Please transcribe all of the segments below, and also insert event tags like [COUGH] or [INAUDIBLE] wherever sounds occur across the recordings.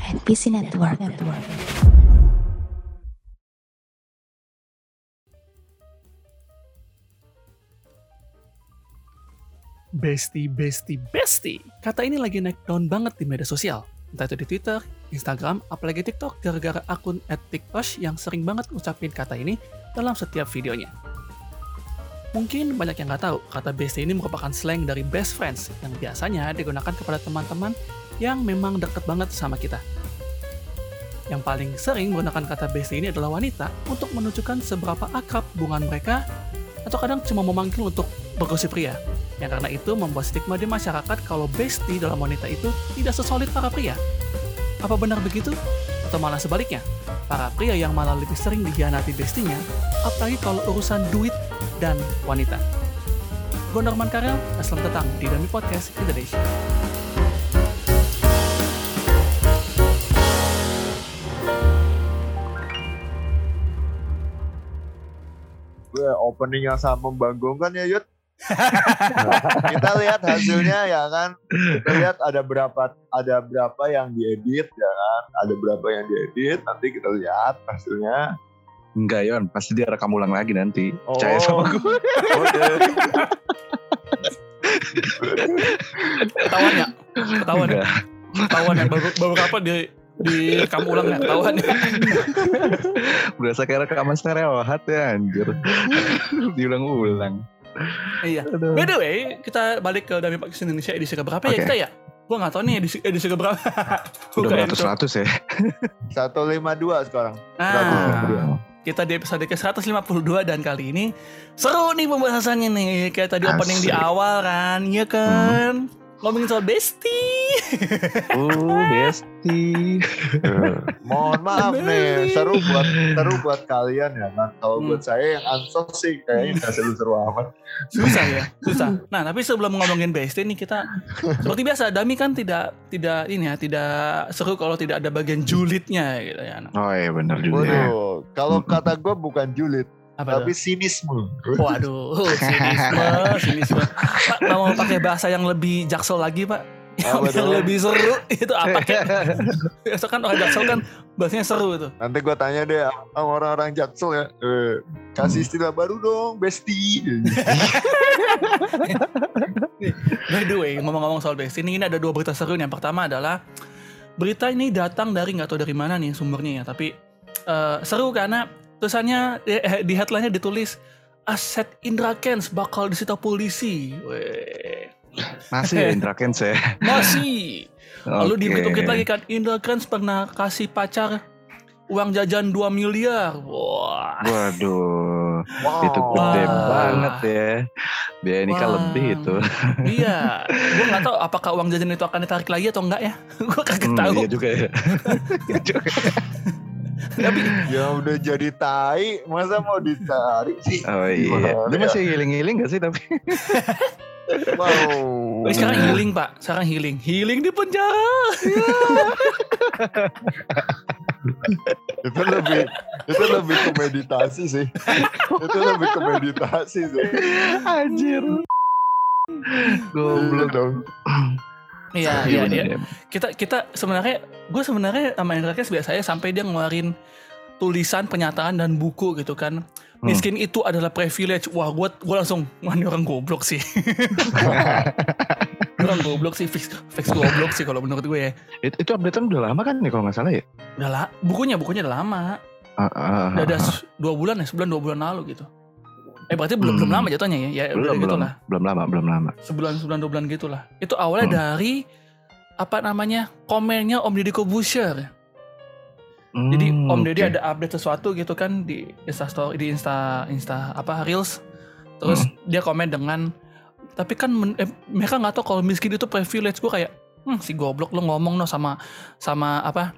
NPC Network. Network. Bestie, bestie, bestie. Kata ini lagi naik daun banget di media sosial. Entah itu di Twitter, Instagram, apalagi TikTok gara-gara akun @tiktosh yang sering banget ngucapin kata ini dalam setiap videonya. Mungkin banyak yang nggak tahu, kata bestie ini merupakan slang dari best friends yang biasanya digunakan kepada teman-teman yang memang deket banget sama kita. Yang paling sering menggunakan kata bestie ini adalah wanita untuk menunjukkan seberapa akrab hubungan mereka atau kadang cuma memanggil untuk bergosip pria. Yang karena itu membuat stigma di masyarakat kalau bestie dalam wanita itu tidak sesolid para pria. Apa benar begitu? Atau malah sebaliknya? Para pria yang malah lebih sering dihianati bestinya, apalagi kalau urusan duit dan wanita. Gue Norman Karel, dan selamat datang di Dami Podcast Indonesia. Gue opening yang sangat membanggakan ya Yud. Nah, [LAUGHS] kita lihat hasilnya ya kan. Kita lihat ada berapa ada berapa yang diedit ya kan. Ada berapa yang diedit. Nanti kita lihat hasilnya. Enggak Yon, pasti dia rekam ulang lagi nanti. Oh. Percaya sama gue. Oke. Ketahuan ya? Ketahuan ya? Ketahuan ya? Baru, baru apa di di rekam ulang ya? Ketahuan [LAUGHS] ya? Berasa kayak rekaman stereo hat ya anjir. [LAUGHS] Diulang-ulang. Iya. Aduh. By the way, kita balik ke Dami Podcast Indonesia edisi keberapa ya Oke. kita ya? Gue gak tau nih edisi, edisi keberapa. [LAUGHS] Udah Bukan, beratus-ratus ya. 152 sekarang. Ah, kita di episode ke-152 dan kali ini seru nih pembahasannya nih. Kayak tadi opening di awal kan, iya kan? Ngomongin soal bestie. Oh, besti. [LAUGHS] Mohon maaf nih, seru buat seru buat kalian ya kan. Kalau Hmm. buat saya yang ansos sih kayaknya nggak seru-seru amat. Susah ya, [LAUGHS] susah. Nah, tapi sebelum ngomongin bestie nih kita seperti biasa Dami kan tidak tidak ini ya, tidak seru kalau tidak ada bagian julidnya gitu ya. Oh iya bener juga. ya. Waduh, kalau kata gue bukan julid, Apa tapi tuh? sinisme. Waduh, sinisme, [LAUGHS] sinisme. Pak, mau pakai bahasa yang lebih jaksel lagi, Pak? Yang, tuh? lebih seru itu apa kek? [LAUGHS] Biasa kan orang jaksel kan bahasanya seru itu. Nanti gue tanya deh sama orang-orang jaksel ya, eh, kasih istilah baru dong, bestie. [LAUGHS] By the way, ngomong-ngomong soal bestie ini, ini ada dua berita seru nih. Yang pertama adalah berita ini datang dari nggak tahu dari mana nih sumbernya ya, tapi eh, seru karena tulisannya eh, di headline-nya ditulis aset Indra Kents bakal disita polisi. Weh. Masih ya Indra Kents ya. [LAUGHS] Masih. Lalu dihitung lagi kan Indra Kents pernah kasih pacar uang jajan 2 miliar. Wah. Waduh, Wow. itu gede Wah. banget ya. Biaya nikah Wah. lebih itu. Iya. [LAUGHS] Gue nggak tahu apakah uang jajan itu akan ditarik lagi atau enggak ya. [LAUGHS] Gue kagak Hmm, tahu. Iya juga ya. Iya juga. Tapi [LAUGHS] Ya udah jadi tai, masa mau ditarik sih? Oh iya. Gimana Dia ya? masih healing-healing gak sih tapi? [LAUGHS] Wow. oh, sekarang healing pak. Sekarang healing. Healing di penjara. [LAUGHS] itu lebih itu lebih ke meditasi sih. itu lebih ke meditasi sih. Anjir. Iya Goblok. dong. Iya, iya, iya. ya. Kita kita sebenarnya gue sebenarnya sama Indra Kents biasanya sampai dia ngeluarin tulisan pernyataan dan buku gitu kan. Hmm. Miskin itu adalah privilege. Wah, gue gue langsung wah ini orang goblok sih. [LAUGHS] Orang goblok sih fix fix goblok sih kalau menurut gue ya. Itu, itu updatean udah lama kan nih kalau nggak salah ya? Udah lah, bukunya bukunya udah lama. Ah, ah, ah, Udah ada dua bulan ya, sebulan dua bulan lalu gitu. Eh berarti belum Hmm. belum lama jatuhnya ya? Ya belum gitu belum lah. belum lama belum lama. Sebulan sebulan dua bulan gitu lah. Itu awalnya Hmm. dari apa namanya komennya Om Deddy Kobusher. Jadi Hmm, Om Deddy oke. ada update sesuatu gitu kan di Insta story di Insta Insta apa Reels. Terus Hmm. dia komen dengan tapi kan men- eh, mereka nggak tahu kalau miskin itu privilege gue kayak hmm, si goblok lo ngomong no sama sama apa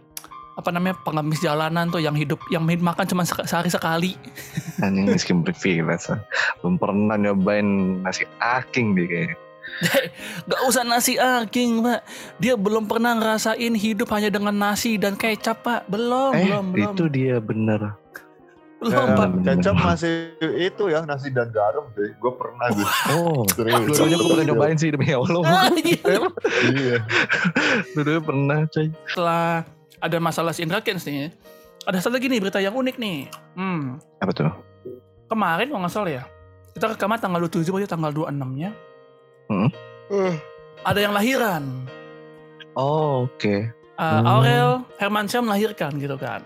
apa namanya pengemis jalanan tuh yang hidup yang makan cuma sek- sehari sekali [LAUGHS] Anjing miskin privilege. Belum pernah nyobain nasi aking deh kayaknya. [LAUGHS] Gak usah nasi aking pak Dia belum pernah ngerasain hidup hanya dengan nasi dan kecap pak Belum, Eh, belum, belum itu dia bener. Belum Ya, pak kecap masih itu ya nasi dan garam sih. Gue pernah gue. [LAUGHS] Oh, Serius. gue pernah nyobain sih demi Allah. Ah, iya. Iya. Dua-duanya pernah coy. Setelah ada masalah si Indra Kents nih. Ada satu lagi nih berita yang unik nih. Hmm, Apa tuh? kemarin kalau nggak salah ya, kita rekaman tanggal 27 berarti tanggal 26-nya. Hmm. Ada yang lahiran. Oh, oke. Uh, Hmm. Aurel Hermansyah melahirkan gitu kan.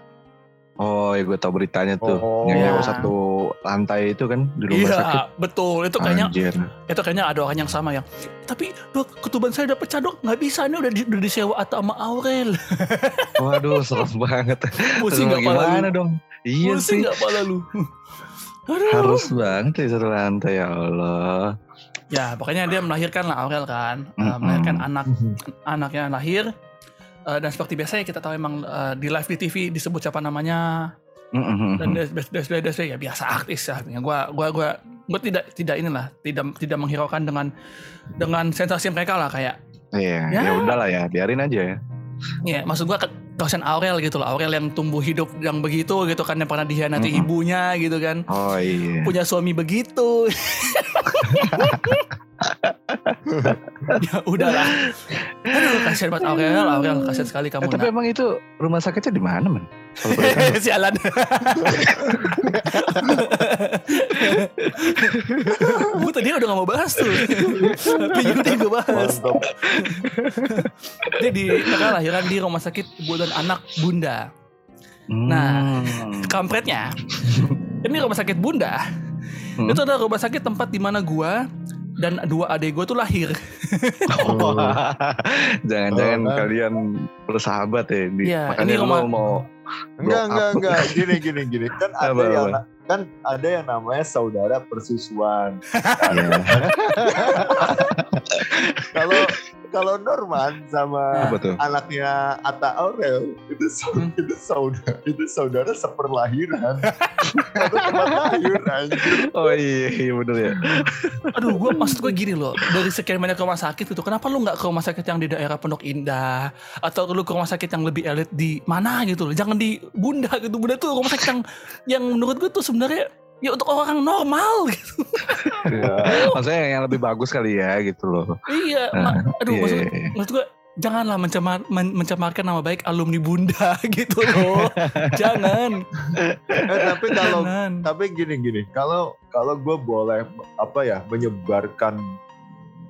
Oh, ya gue tau beritanya tuh. Oh. yang nyewa satu lantai itu kan di rumah Iya, sakit. betul. Itu kayaknya Anjir. itu kayaknya ada orang yang sama yang tapi dok ketuban saya udah pecah dok nggak bisa ini udah di, udah disewa atau sama Aurel [LAUGHS] Waduh, serem banget. pusing nggak gimana lu dong? Iya pusing sih. nggak pala lu aduh [LAUGHS] Harus banget ya satu lantai ya Allah. ya pokoknya dia melahirkan lah Aurel kan Eh, Mm-mm. melahirkan anak anaknya lahir Eh, dan seperti biasa ya kita tahu emang eh, di live di TV disebut siapa namanya dan des- ya biasa artis ya gua gua gua gua tidak tidak inilah tidak tidak menghiraukan dengan dengan sensasi mereka lah kayak Iya, Ya. ya udahlah ya, biarin aja ya. Ya, maksud gua kasihan Aurel gitu loh. Aurel yang tumbuh hidup yang begitu gitu kan yang pernah dihianati Mm-mm. ibunya gitu kan. Oh iya. Punya suami begitu. [LAUGHS] ya udahlah. Aduh, kasihan banget Aurel. Aurel kasihan sekali kamu. Eh, tapi nak. emang itu rumah sakitnya di mana, [LAUGHS] tahu. Sialan. gue tadi udah gak mau bahas tuh. Tapi yaudah gue bahas. Di mereka lahiran di rumah sakit ibu dan anak bunda. Nah, Hmm. kampretnya ini rumah sakit bunda Hmm. itu adalah rumah sakit tempat di mana gua dan dua adik gua tuh lahir [LAUGHS] Jangan-jangan Oh, kan. kalian bersahabat ya. Di, Iya, makanya ini lu rumah- mau Enggak, enggak, enggak. Gini, gini, gini. Kan [LAUGHS] ada Apa, yang apa? kan ada yang namanya saudara persusuan. [LAUGHS] Iya. Kalau kalau Norman sama anaknya Atta Aurel itu sau- Hmm. itu saudara itu saudara seperlahiran. Satu tempat lahir anjir. Oh iya, iya bener ya. aduh gua maksud gue gini loh dari sekian banyak rumah sakit gitu kenapa lu nggak ke rumah sakit yang di daerah Pondok Indah atau lu ke rumah sakit yang lebih elit di mana gitu loh jangan di Bunda gitu Bunda tuh rumah sakit yang yang menurut gue tuh sebenarnya ya untuk orang normal gitu Ya. Maksudnya yang lebih bagus kali ya gitu loh. iya Nah, ma- aduh iya, maksud, iya, iya. maksud gue janganlah mencemar, men- mencemarkan nama baik alumni Bunda [LAUGHS] gitu loh jangan Eh, tapi kalau jangan tapi gini gini kalau kalau gue boleh apa ya menyebarkan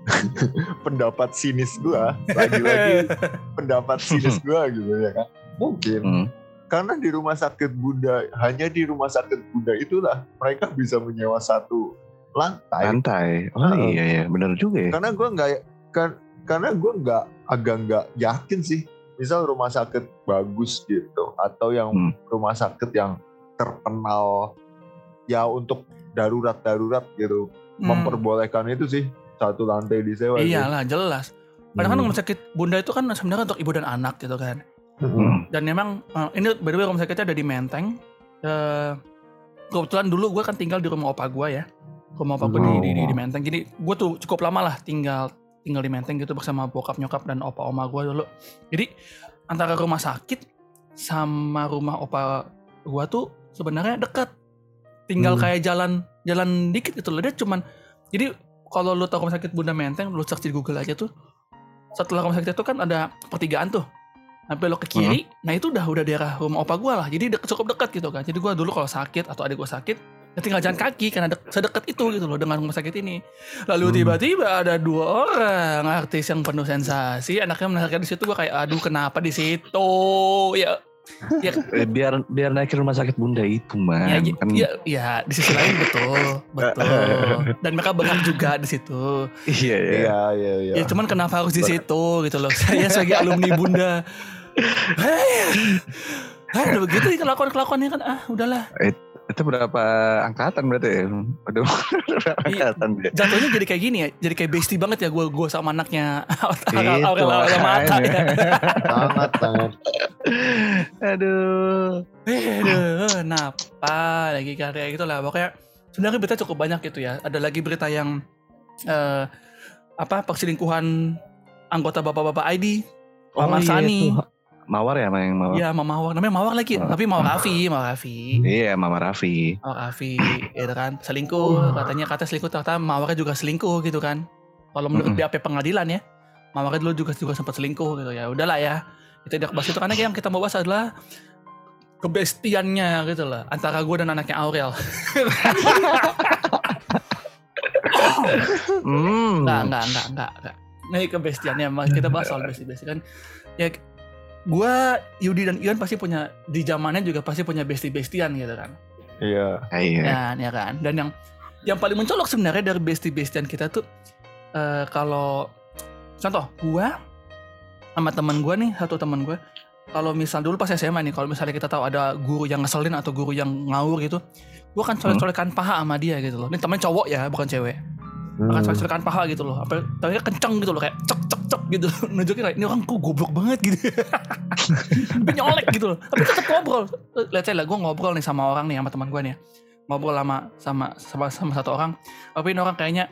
[LAUGHS] pendapat sinis gue lagi-lagi [LAUGHS] pendapat sinis gue gitu ya kan mungkin Hmm. Karena di rumah sakit Bunda hanya di rumah sakit Bunda itulah mereka bisa menyewa satu lantai Lantai. Oh Heeh. iya iya, bener juga ya. karena gue nggak kan karena gue nggak agak nggak yakin sih misal rumah sakit bagus gitu atau yang Hmm. rumah sakit yang terkenal ya untuk darurat darurat gitu Hmm. memperbolehkan itu sih satu lantai disewa iyalah jelas Padahal kan Hmm. rumah sakit bunda itu kan sebenarnya untuk ibu dan anak gitu kan. Hmm. Dan memang eh, ini by the way rumah sakitnya ada di Menteng. Eh, kebetulan dulu gue kan tinggal di rumah opa gue ya. Rumah opa gue di, di, di, di Menteng. Jadi gue tuh cukup lama lah tinggal tinggal di Menteng gitu bersama bokap nyokap dan opa oma gue dulu. Jadi antara rumah sakit sama rumah opa gue tuh sebenarnya dekat. Tinggal Hmm. kayak jalan jalan dikit gitu loh. Dia cuman jadi kalau lu tahu rumah sakit Bunda Menteng, lu search di Google aja tuh. Setelah rumah sakit itu kan ada pertigaan tuh. Nah belok ke kiri, nah itu udah udah daerah rumah opa gue lah. Jadi dek- cukup dekat gitu kan. Jadi gue dulu kalau sakit atau adik gue sakit, ya tinggal jalan kaki karena dek- sedekat itu gitu loh dengan rumah sakit ini. Lalu Hmm. tiba-tiba ada dua orang artis yang penuh sensasi, anaknya melahirkan di situ gue kayak aduh kenapa di situ? Ya ya Eh, biar biar naikin rumah sakit bunda itu man. ya, kan ya, ya, di sisi lain betul, betul. [LAUGHS] Dan mereka berhak juga di situ. iya iya. Iya iya iya. Ya cuman kenapa harus di situ gitu loh. Saya sebagai alumni Bunda. Hei, Hei, udah begitu ya kelakuan-kelakuannya kan ah udahlah. Itu berapa angkatan berarti ya? Aduh, berapa Iya. angkatan dia? Jatuhnya jadi kayak gini ya, jadi kayak bestie banget ya gue gue sama anaknya Itu Mata ya. sangat sangat. Aduh, aduh, kenapa lagi kayak gitu lah. Pokoknya sebenarnya berita cukup banyak gitu ya. Ada lagi berita yang eh, apa perselingkuhan anggota bapak-bapak ID, Mawar iya, Sani. itu. Mawar ya yang Mawar? Iya, Mama Mawar. Namanya Mawar lagi, Oh. tapi Mawar Raffi, Mawar Raffi. Iya, Mama Raffi. Mawar Raffi, ya kan selingkuh. Katanya kata selingkuh ternyata Mawarnya juga selingkuh gitu kan. Kalau menurut Mm-mm. BAP pengadilan ya, Mawarnya dulu juga juga sempat selingkuh gitu ya. Udahlah ya. kita tidak bahas itu karena yang kita mau bahas adalah kebestiannya gitu loh antara gue dan anaknya Aurel. [LAUGHS] Enggak, enggak, enggak, enggak, enggak. Ini kebestiannya mas kita bahas soal besti-besti kan. Ya gua Yudi dan Ion pasti punya di zamannya juga pasti punya besti-bestian gitu kan. Iya. Ah, Iya. Dan ya kan. Dan yang yang paling mencolok sebenarnya dari besti-bestian kita tuh eh, kalau contoh gua sama teman gua nih satu teman gua kalau misal dulu pas SMA nih kalau misalnya kita tahu ada guru yang ngeselin atau guru yang ngawur gitu gua kan colek-colekan paha sama dia gitu loh ini temen cowok ya bukan cewek Hmm. Akan colek-colekan paha gitu loh. Apa tapi kenceng gitu loh kayak cek cek cek gitu. [LAUGHS] Nunjukin kayak ini orang kok goblok banget gitu. [LAUGHS] Tapi nyolek gitu loh. Tapi tetap ngobrol. Lihat saya lah gue ngobrol nih sama orang nih sama teman gue nih ya. ngobrol sama sama sama sama satu orang. Tapi ini orang kayaknya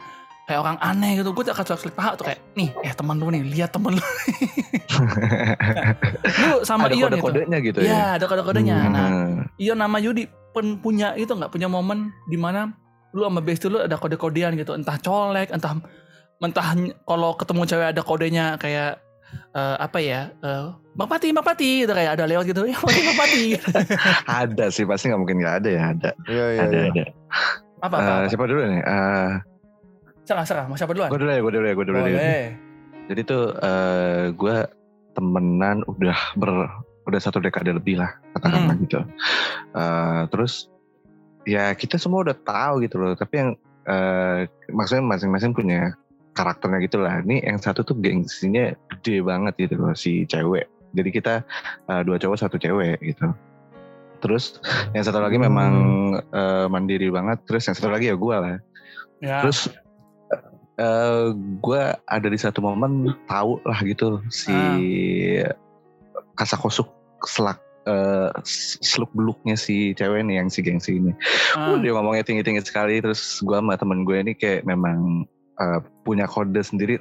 kayak orang aneh gitu. Gue akan colek paha tuh kayak nih eh teman lu nih lihat temen lu. [LAUGHS] Lu sama Ada Ion itu. kode-kodenya gitu ya? Ya. ada kode-kodenya. Nah Hmm. Ion nama Yudi pen, punya itu nggak? Punya momen di mana lu sama bestie lu ada kode-kodean gitu entah colek entah entah kalau ketemu cewek ada kodenya kayak eh, apa ya eh, Bang Pati Bang Pati gitu kayak ada lewat gitu ya Bang Pati Bang Pati [LAUGHS] Ada sih pasti nggak mungkin nggak ada ya ada. Iya iya. ada iya. ada. apa apa, Eh, apa. siapa dulu nih? Eh, serah serah mau siapa duluan gue dulu ya, gue dulu ya, gue dulu ya. boleh Jadi tuh eh gue temenan udah ber udah satu dekade lebih lah katakanlah Hmm. gitu. Eh, terus ya kita semua udah tahu gitu loh. Tapi yang eh, maksudnya masing-masing punya karakternya gitu lah. Ini yang satu tuh gengsinya gede banget gitu loh si cewek. Jadi kita eh, dua cowok satu cewek gitu. Terus yang satu lagi memang eh, mandiri banget. Terus yang satu lagi ya gue lah. ya Terus eh gue ada di satu momen tahu lah gitu si kasakosuk selak eh, seluk beluknya si cewek nih yang si gengsi ini. ah, Uh, dia ngomongnya tinggi tinggi sekali terus gue sama temen gue ini kayak memang eh, punya kode sendiri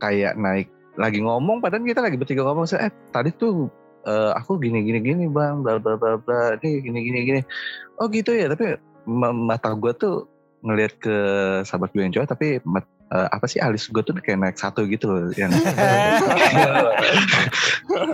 kayak naik lagi ngomong padahal kita lagi bertiga ngomong saya eh tadi tuh eh, aku gini gini gini bang bla bla bla bla ini gini gini gini oh gitu ya tapi ma- mata gue tuh ngelihat ke sahabat gue yang cowok tapi eh, apa sih alis gue tuh kayak naik satu gitu loh yang [LAUGHS]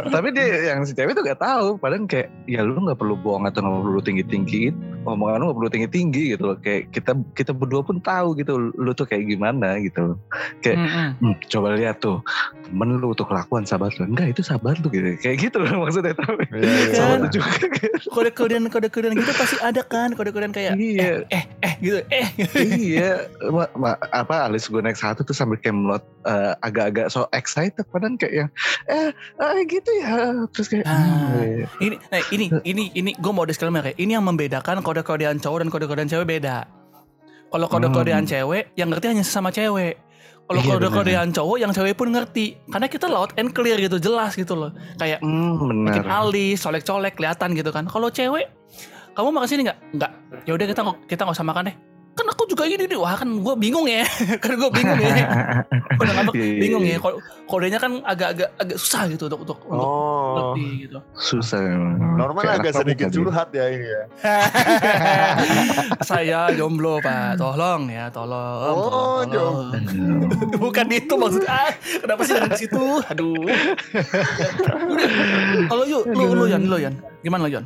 tapi dia yang si cewek tuh gak tahu padahal kayak ya lu nggak perlu bohong atau nggak perlu tinggi tinggi omongan lu nggak perlu tinggi tinggi gitu loh kayak kita kita berdua pun tahu gitu lu tuh kayak gimana gitu loh. kayak mm, mm. "Hmm, coba lihat tuh temen lu tuh kelakuan sahabat lu enggak itu sahabat lu gitu kayak gitu loh maksudnya tapi Iya, iya. sahabat lu Kan? juga [LAUGHS] kode-kodean kode-kodean gitu pasti ada kan kode-kodean kayak iya eh eh gitu eh iya ma- ma- apa alis gue naik satu tuh sambil kayak melot eh, agak-agak so excited padahal kayak yang eh, eh gitu ya. Terus kayak Ah. "Hmm, iya." ini eh, ini ini ini gue mau disclaimer kayak ini yang membedakan kode-kodean cowok dan kode-kodean cewek beda. Kalau kode-kodean Hmm. cewek yang ngerti hanya sesama cewek. Kalau Iya, kode-kodean cowok yang cewek pun ngerti. Karena kita loud and clear gitu jelas gitu loh. Kayak hmm, makin benar alis colek-colek kelihatan gitu kan. Kalau cewek kamu makan sini nggak? Nggak. Ya udah kita kita nggak usah makan deh kan aku juga ini nih wah kan gue bingung ya. [LAUGHS] Kan gue bingung ya. [LAUGHS] Udah ngambek Iya, iya, bingung ya iya. Ko- kodenya kan agak-agak agak susah gitu untuk untuk untuk Oh. ngerti gitu. Susah memang. Norman Kayak agak sedikit curhat ya ini ya. [LAUGHS] saya jomblo pak. Tolong ya tolong Oh, tolong, tolong. bukan itu maksudnya ah, kenapa sih dari situ? Aduh. Kalau yuk lu lu Yan lu Yan. Gimana lu Yan?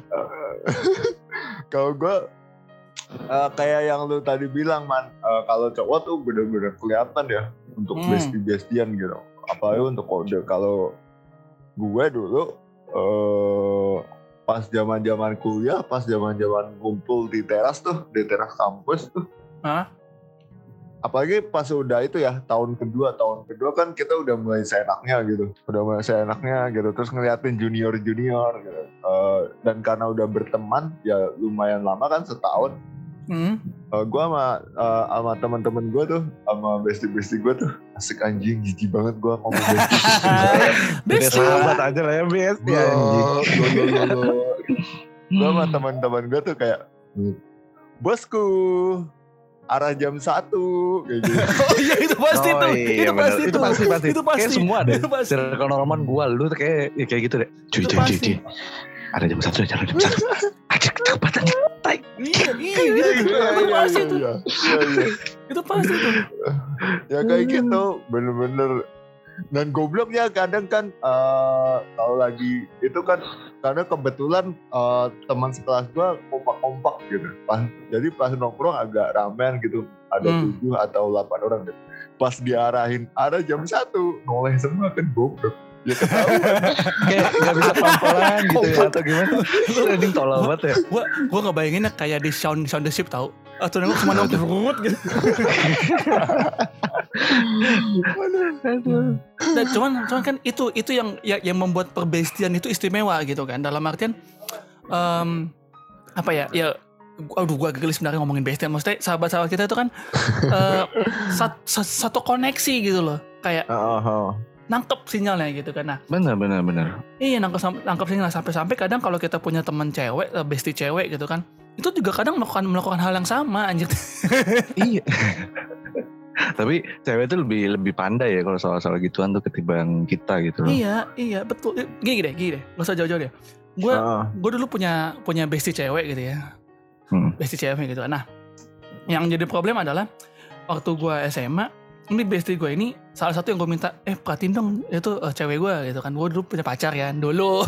Kalau gue eh, kayak yang lu tadi bilang man, eh, kalau cowok tuh bener-bener kelihatan ya untuk Hmm. bestie-bestian gitu. Apalagi untuk kode. Kalau gue dulu eh pas zaman-zaman kuliah, pas zaman-zaman ngumpul di teras tuh, di teras kampus tuh. Hah? Apalagi pas udah itu ya tahun kedua, tahun kedua kan kita udah mulai seenaknya gitu, udah mulai seenaknya gitu, terus ngeliatin junior junior gitu. Eh, dan karena udah berteman ya lumayan lama kan setahun, hmm? Uh, gue sama uh, sama teman-teman gue tuh sama bestie bestie gue tuh asik anjing jijik banget gue ngomong [LAUGHS] bestie Beda Besti. sahabat aja lah ya besti anjing. gue sama teman-teman gue tuh kayak bosku arah jam satu kayak gitu. [LAUGHS] Oh iya itu pasti Oh, tuh. iya, itu pasti itu tuh. pasti pasti. Itu pasti. kayak semua deh Itu circle Norman gua lu tuh kayak ya kayak gitu deh. Cuy Itu cuy cuy. Ada jam satu ada jam satu. [LAUGHS] Ajak cepat aja Iya, [LAUGHS] iya, gitu. Iya, Itu iya, pasti iya, iya. Iya, iya. Itu pasti tuh. ya kayak gitu bener-bener dan gobloknya kadang kan eh, kalau lagi itu kan karena kebetulan eh, teman sekelas gua kompak-kompak gitu pas jadi pas nongkrong agak ramean gitu ada Hmm. tujuh atau delapan orang gitu. pas diarahin ada jam satu noleh semua kan goblok ya ketahuan [LAUGHS] kayak nggak bisa pelan-pelan gitu ya atau gimana lu anjing tolol banget ya Gua gua ngebayanginnya kayak di sound sound the ship tau. Atau nengok cuma nongkrong rut gitu. [LAUGHS] Dan cuman cuman kan itu itu yang yang, yang membuat perbestian itu istimewa gitu kan. Dalam artian em, apa ya? Ya aduh gua geli sebenarnya ngomongin bestian maksudnya sahabat-sahabat kita itu kan eh, [LAUGHS] sat- sat- satu koneksi gitu loh kayak nangkep sinyalnya gitu kan nah benar benar benar Iya nangkep nangkep sinyal sampai-sampai kadang kalau kita punya teman cewek, eh, bestie cewek gitu kan, itu juga kadang melakukan melakukan hal yang sama anjir. [LAUGHS] iya tapi cewek itu lebih lebih pandai ya kalau soal-soal gituan tuh ketimbang kita gitu loh iya, iya betul. Eh, Gini deh, gini deh, gak usah jauh-jauh deh. Gue Heeh. gue dulu punya punya bestie cewek gitu ya, Hmm. bestie cewek gitu. Nah, yang jadi problem adalah waktu gue SMA, ini bestie gue ini salah satu yang gue minta, eh perhatiin dong itu eh, cewek gue gitu kan. Gue dulu punya pacar ya, dulu. [LAUGHS]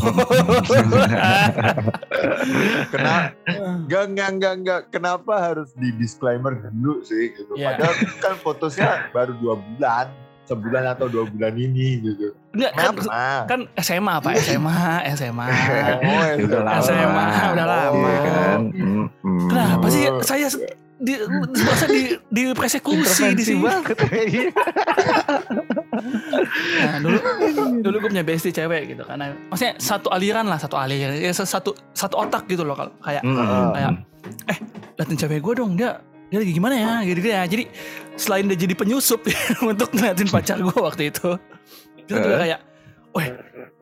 Kena Enggak, enggak, enggak, enggak. Kenapa harus di disclaimer dulu sih gitu. Iya. Padahal kan fotonya baru dua bulan. Sebulan atau dua bulan ini gitu. Enggak kan, Kenapa? kan SMA pak, SMA, SMA. [LAUGHS] Oh, ya udah lama SMA, udah lama. Iya kan Hmm, hmm. Kenapa sih saya di masa di di persekusi di sini? banget. [LAUGHS] Nah, dulu dulu gue punya bestie cewek gitu karena maksudnya satu aliran lah, satu aliran, ya satu satu otak gitu loh kalau kayak hmm, kayak hmm. eh liatin cewek gue dong dia dia lagi gimana ya gitu ya jadi selain dia jadi penyusup [LAUGHS] untuk ngeliatin pacar gue waktu itu dia juga Eh. kayak weh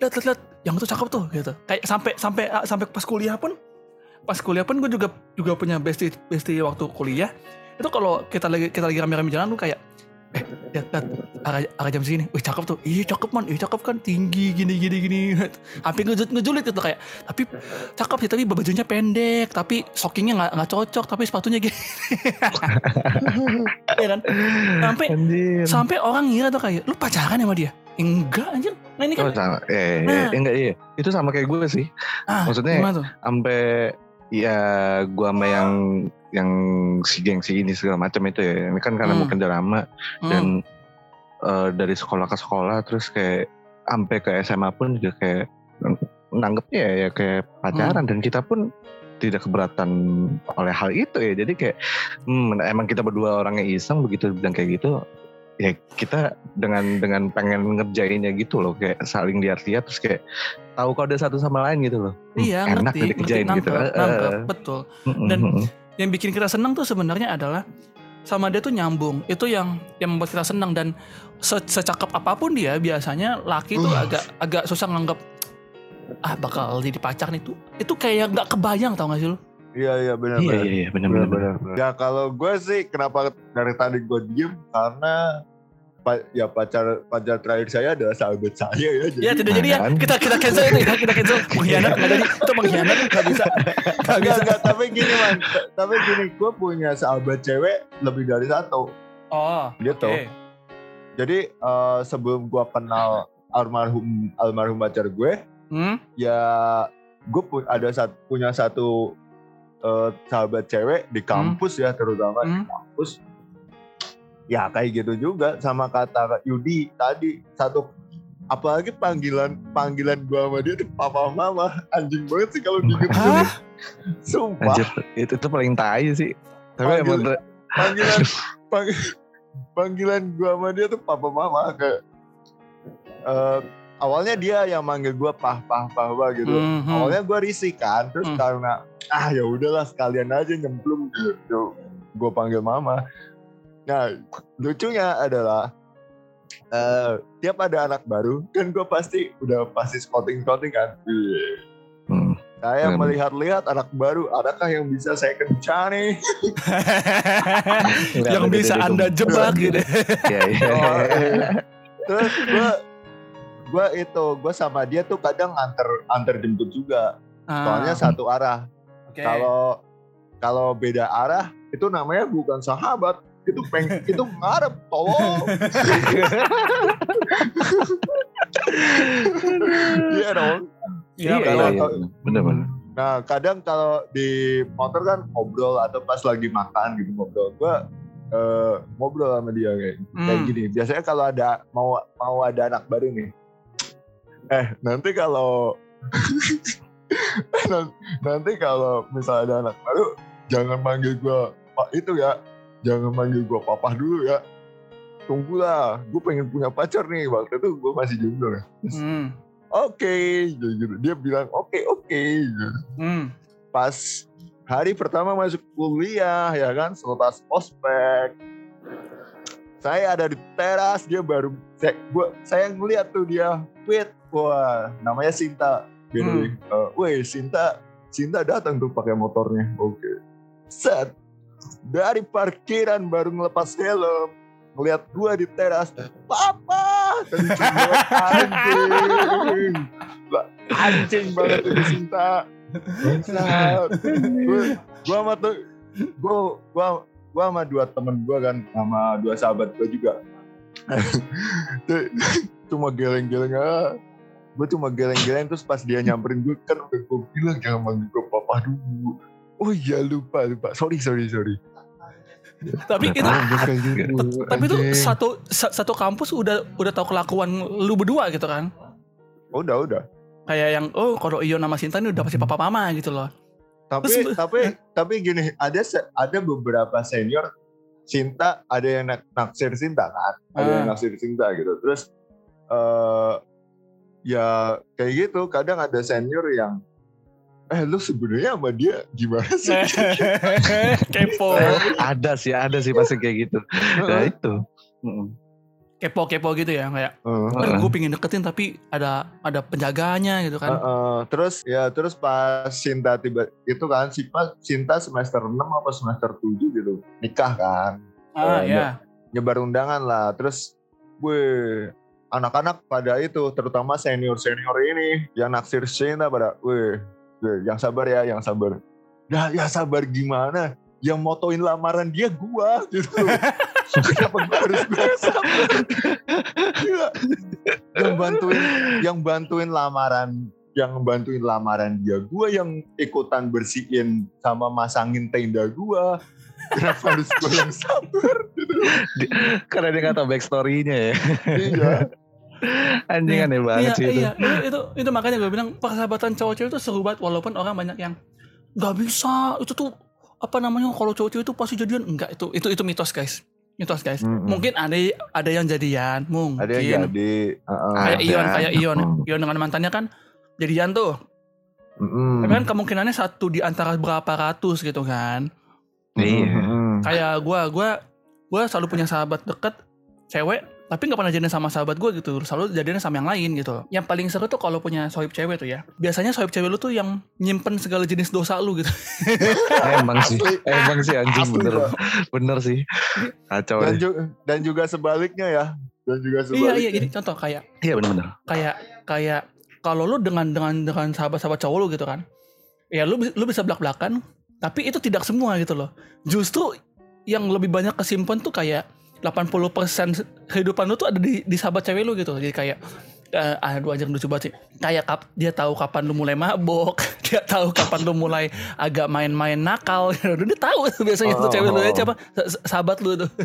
lihat lihat lihat yang itu cakep tuh gitu kayak sampai sampai sampai pas kuliah pun pas kuliah pun gue juga juga punya bestie bestie waktu kuliah. Itu kalau kita lagi kita lagi rame-rame jalan tuh kayak eh lihat lihat arah, arah jam segini. Wih cakep tuh. Iya cakep man. Iya cakep kan. Tinggi gini gini gini. [LAUGHS] Sampai ngejulit ngejulit gitu kayak tapi cakep sih tapi bajunya pendek tapi stockingnya nggak nggak cocok tapi sepatunya gini. [LAUGHS] Ya kan? Sampai Anjir. sampai orang ngira tuh kayak lu pacaran sama dia? Enggak anjir. Nah ini Oh, kan sama. Eh, Nah. eh, enggak iya. Itu sama kayak gue sih. ah maksudnya- Sampai ya gua sama yang yang si gengsi ini segala macam itu ya. Ini kan karena Hmm. mungkin udah lama Hmm. dan eh, dari sekolah ke sekolah terus kayak sampai ke SMA pun juga kayak nanggepnya ya, ya kayak pacaran dan kita pun tidak keberatan oleh hal itu ya jadi kayak hmm, emang kita berdua orangnya iseng begitu bilang kayak gitu ya kita dengan dengan pengen ngerjainnya gitu loh kayak saling lihat-lihat terus kayak tahu kode satu sama lain gitu loh Hmm, iya enak ngerti tuh ngerti dikerjain gitu nangkep, nangkep, betul Mm-mm, Dan- mm-mm. yang bikin kita senang tuh sebenarnya adalah sama dia tuh nyambung itu yang yang membuat kita senang dan se- secakep apa pun dia biasanya laki tuh Uh. agak agak susah nganggap ah bakal jadi pacar nih tuh itu kayak nggak kebayang tau gak sih lu Iya, iya, benar, iya benar. iya iya Benar, benar. Ya kalau gue sih kenapa dari tadi gue diem karena pa- ya pacar pacar terakhir saya adalah sahabat saya ya. Jadi ya tidak jadi ya Kan? kita kita cancel itu ya kita cancel pengkhianat nggak jadi itu pengkhianat nggak bisa nggak Enggak, bisa enggak, tapi gini man, tapi gini, gue punya sahabat cewek lebih dari satu, oh gitu. oke Jadi eh, sebelum gue kenal almarhum almarhum pacar gue, hmm? ya gue pun ada sat, punya satu eh, sahabat cewek di kampus ya terutama di Hmm? kampus. Ya kayak gitu juga sama kata Yudi tadi satu apalagi panggilan panggilan gua sama dia tuh papa mama. Anjing banget sih kalau diinget Hah? sumpah. Anjir, itu, itu paling tai sih. Tapi Panggil- emang panggilan pang- panggilan gua sama dia tuh papa mama kayak eh, awalnya dia yang manggil gua pah pah pah pah gitu. Mhm. awalnya gua risih kan terus Hmm. karena ah ya udahlah sekalian aja nyemplung gitu. Gua panggil mama nah lucunya adalah eh tiap ada anak baru kan gua pasti udah pasti scouting scouting kan Hmm. saya Benar. melihat-lihat anak baru adakah yang bisa saya kencan nih [LAUGHS] yang bisa anda jebak gitu Iya, iya. [LAUGHS] Oh, iya. terus gue gue itu gue sama dia tuh kadang antar antar jemput juga soalnya Ah, satu arah oke. kalau kalau beda arah itu namanya bukan sahabat itu peng itu ngarep tolong iya dong Iya, iya, kalau- iya, iya. bener-bener. Nah kadang kalau di motor kan ngobrol atau pas lagi makan gitu ngobrol, gua eh, ngobrol sama dia kayak kayak Hmm. gini. Biasanya kalau ada mau mau ada anak baru nih, eh nanti kalau [LAUGHS] nanti kalau misalnya ada anak baru jangan manggil gua pak itu ya, jangan manggil gua papa dulu ya. Tunggulah, gue pengen punya pacar nih waktu itu gue masih jomblo ya. Hmm. Oke, gitu. Dia bilang oke oke. gitu Hmm. pas hari pertama masuk kuliah ya kan selepas ospek saya ada di teras dia baru saya, gua, saya ngeliat tuh dia tweet wah namanya Sinta the way. Eh, weh Sinta Sinta datang tuh pakai motornya oke set dari parkiran baru ngelepas helm ngeliat gua di teras papa! Anjing. Anjing banget itu Bangsat. Gua- gua sama tuh gua gua gua sama dua temen gua kan sama dua sahabat gua juga. Cuma geleng-geleng ah. Gue cuma geleng-geleng terus pas dia nyamperin gue kan udah gue bilang jangan manggil gue papa dulu oh iya lupa lupa. Sorry sorry sorry. Tapi itu Ah, gua kayak gitu, tapi itu satu sa- satu kampus udah udah tahu kelakuan lu berdua gitu kan. udah udah. Kayak yang oh kalau Ion sama Sinta ini udah pasti papa mama gitu loh. tapi Terus- tapi tapi gini ada ada beberapa senior Sinta ada yang nak naksir Sinta kan? Ada yang Ah. naksir Sinta gitu. Terus eh ya kayak gitu. Kadang ada senior yang eh lu sebenarnya sama dia gimana sih [LAUGHS] kepo. ada sih, ada sih pasti kayak gitu. Nah itu. Kepo-kepo gitu ya kayak Heeh. gue pingin deketin tapi ada ada penjaganya gitu kan. Heeh. terus ya terus pas Sinta tiba itu kan Sinta, Sinta semester 6 apa semester 7 gitu nikah kan ah eh, ya. nyebar undangan lah terus gue anak-anak pada itu terutama senior senior ini yang naksir Sinta pada gue yang sabar ya yang sabar. Ya ya sabar gimana? Yang motoin lamaran dia gua gitu. Kenapa gua harus gue sabar? Gila. yang bantuin yang bantuin lamaran yang bantuin lamaran dia gua yang ikutan bersihin sama masangin tenda gua. Kenapa harus gue yang sabar? Karena dia nggak tahu backstory-nya ya. iya Anjing aneh banget iya, sih itu. iya, itu, itu itu makanya gue bilang persahabatan cowok cewek itu seru banget walaupun orang banyak yang nggak bisa itu tuh apa namanya kalau cowok cewek itu pasti jadian enggak itu itu itu mitos guys mitos guys Mm-mm. mungkin ada ada yang jadian mungkin ada yang jadi heeh. kayak. Ion kayak Ion Mm. Ion dengan mantannya kan jadian tuh Mm-mm. tapi kan kemungkinannya satu di antara berapa ratus gitu kan Iya. Mm-mm. kayak gue gue gue selalu punya sahabat deket cewek tapi nggak pernah jadian sama sahabat gue gitu selalu jadian sama yang lain gitu. Yang paling seru tuh kalau punya sohib cewek tuh ya. Biasanya sohib cewek lu tuh yang nyimpen segala jenis dosa lu gitu. [LAUGHS] Emang sih, emang sih anjing Asli, bener, bener sih. Kacau dan, ju- dan juga sebaliknya ya. Dan juga iya sebaliknya. iya jadi contoh kayak Iya bener-bener. kayak kayak kalau lu dengan dengan dengan sahabat-sahabat cowok lu gitu kan ya lu lu bisa belak belakan tapi itu tidak semua gitu loh. Justru yang lebih banyak kesimpan tuh kayak 80% kehidupan lu tuh ada di, di sahabat cewek lu gitu jadi kayak eh aduh anjir lucu banget sih kayak kap, dia tahu kapan lu mulai mabok [LAUGHS] dia tahu kapan lu mulai agak main-main nakal gitu. [LAUGHS] dia tahu tuh biasanya tuh Oh, cewek lu oh, ya siapa sa- sahabat lu tuh [LAUGHS]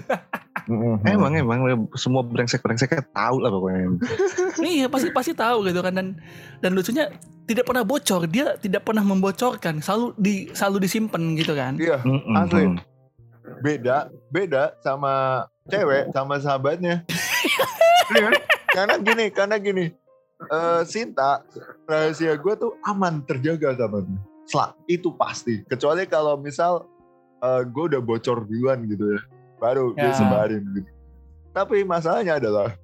Mm-mm. Emang emang semua brengsek brengseknya tahu lah pokoknya. Iya pasti pasti tahu gitu kan dan dan lucunya tidak pernah bocor dia tidak pernah membocorkan selalu di selalu disimpan gitu kan. iya. Asli. beda beda sama cewek sama sahabatnya. Iya kan? karena gini karena gini. Eh Sinta rahasia gue tuh aman terjaga sama dia. Selak, itu pasti. Kecuali kalau misal eh, gue udah bocor duluan gitu ya. Baru dia Ya. sebarin gitu. Tapi masalahnya adalah